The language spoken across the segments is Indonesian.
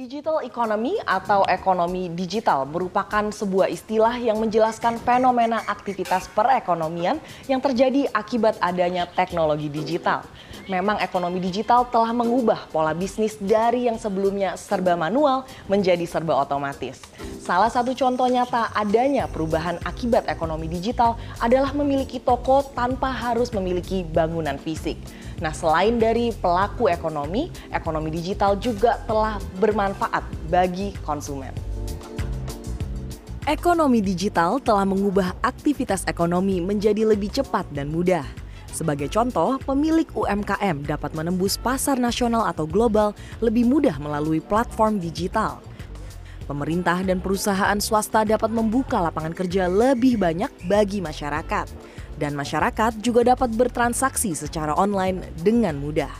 Digital economy atau ekonomi digital merupakan sebuah istilah yang menjelaskan fenomena aktivitas perekonomian yang terjadi akibat adanya teknologi digital. Memang ekonomi digital telah mengubah pola bisnis dari yang sebelumnya serba manual menjadi serba otomatis. Salah satu contoh nyata adanya perubahan akibat ekonomi digital adalah memiliki toko tanpa harus memiliki bangunan fisik. Nah, selain dari pelaku ekonomi, ekonomi digital juga telah bermanfaat bagi konsumen. Ekonomi digital telah mengubah aktivitas ekonomi menjadi lebih cepat dan mudah. Sebagai contoh, pemilik UMKM dapat menembus pasar nasional atau global lebih mudah melalui platform digital. Pemerintah dan perusahaan swasta dapat membuka lapangan kerja lebih banyak bagi masyarakat dan masyarakat juga dapat bertransaksi secara online dengan mudah.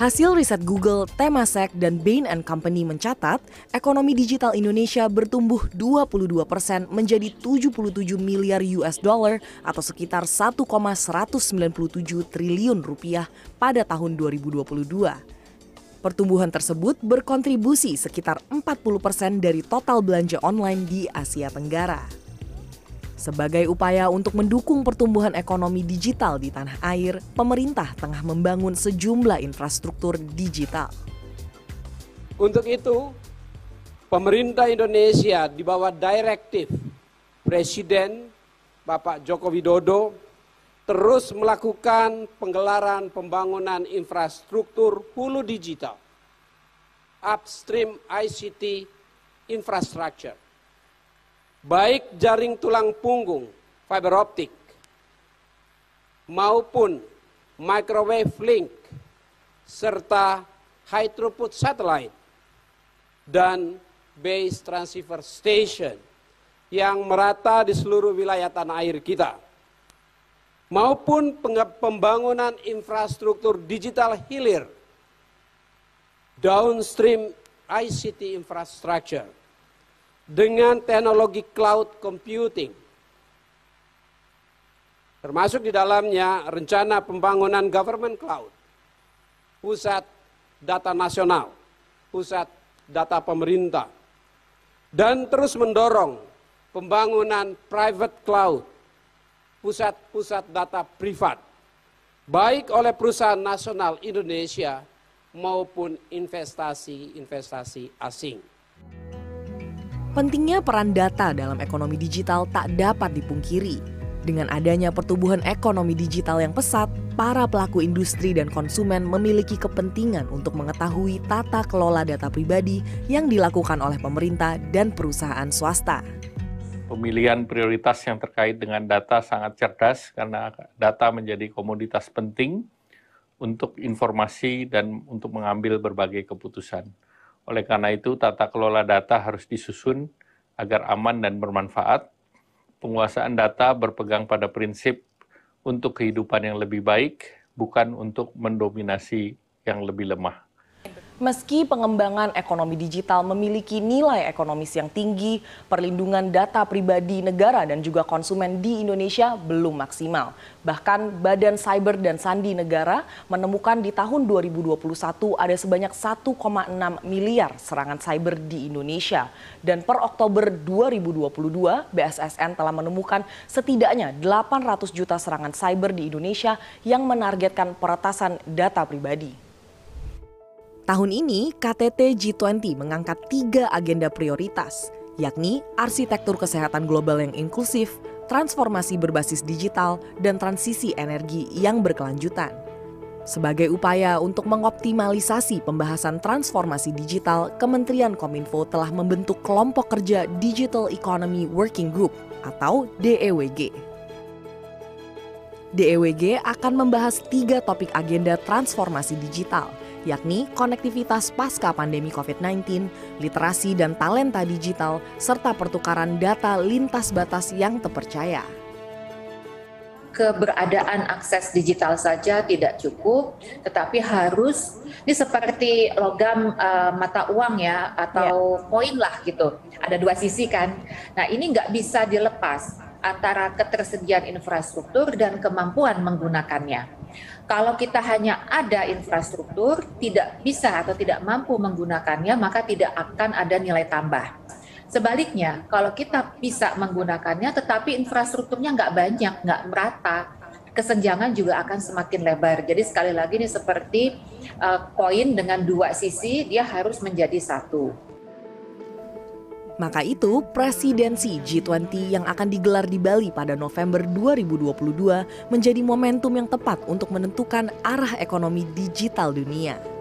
Hasil riset Google, Temasek, dan Bain Company mencatat, ekonomi digital Indonesia bertumbuh 22 persen menjadi 77 miliar US dollar atau sekitar 1,197 triliun rupiah pada tahun 2022. Pertumbuhan tersebut berkontribusi sekitar 40 persen dari total belanja online di Asia Tenggara. Sebagai upaya untuk mendukung pertumbuhan ekonomi digital di tanah air, pemerintah tengah membangun sejumlah infrastruktur digital. Untuk itu, pemerintah Indonesia di bawah direktif Presiden Bapak Joko Widodo terus melakukan penggelaran pembangunan infrastruktur hulu digital, upstream ICT infrastructure baik jaring tulang punggung fiber optik maupun microwave link serta high throughput satellite dan base transceiver station yang merata di seluruh wilayah tanah air kita maupun pembangunan infrastruktur digital hilir downstream ICT infrastructure dengan teknologi cloud computing. Termasuk di dalamnya rencana pembangunan government cloud, pusat data nasional, pusat data pemerintah, dan terus mendorong pembangunan private cloud, pusat-pusat data privat, baik oleh perusahaan nasional Indonesia maupun investasi-investasi asing. Pentingnya peran data dalam ekonomi digital tak dapat dipungkiri. Dengan adanya pertumbuhan ekonomi digital yang pesat, para pelaku industri dan konsumen memiliki kepentingan untuk mengetahui tata kelola data pribadi yang dilakukan oleh pemerintah dan perusahaan swasta. Pemilihan prioritas yang terkait dengan data sangat cerdas karena data menjadi komoditas penting untuk informasi dan untuk mengambil berbagai keputusan. Oleh karena itu, tata kelola data harus disusun agar aman dan bermanfaat. Penguasaan data berpegang pada prinsip untuk kehidupan yang lebih baik, bukan untuk mendominasi yang lebih lemah. Meski pengembangan ekonomi digital memiliki nilai ekonomis yang tinggi, perlindungan data pribadi negara dan juga konsumen di Indonesia belum maksimal. Bahkan Badan Cyber dan Sandi Negara menemukan di tahun 2021 ada sebanyak 1,6 miliar serangan cyber di Indonesia. Dan per Oktober 2022, BSSN telah menemukan setidaknya 800 juta serangan cyber di Indonesia yang menargetkan peretasan data pribadi. Tahun ini, KTT G20 mengangkat tiga agenda prioritas, yakni arsitektur kesehatan global yang inklusif, transformasi berbasis digital, dan transisi energi yang berkelanjutan. Sebagai upaya untuk mengoptimalisasi pembahasan transformasi digital, Kementerian Kominfo telah membentuk kelompok kerja Digital Economy Working Group atau DEWG. DEWG akan membahas tiga topik agenda transformasi digital, yakni konektivitas pasca pandemi COVID-19, literasi dan talenta digital, serta pertukaran data lintas batas yang terpercaya keberadaan akses digital saja tidak cukup, tetapi harus ini seperti logam uh, mata uang ya atau yeah. poin lah gitu. Ada dua sisi kan. Nah ini nggak bisa dilepas antara ketersediaan infrastruktur dan kemampuan menggunakannya. Kalau kita hanya ada infrastruktur, tidak bisa atau tidak mampu menggunakannya, maka tidak akan ada nilai tambah. Sebaliknya, kalau kita bisa menggunakannya, tetapi infrastrukturnya nggak banyak, nggak merata, kesenjangan juga akan semakin lebar. Jadi sekali lagi ini seperti uh, koin dengan dua sisi, dia harus menjadi satu. Maka itu, presidensi G20 yang akan digelar di Bali pada November 2022 menjadi momentum yang tepat untuk menentukan arah ekonomi digital dunia.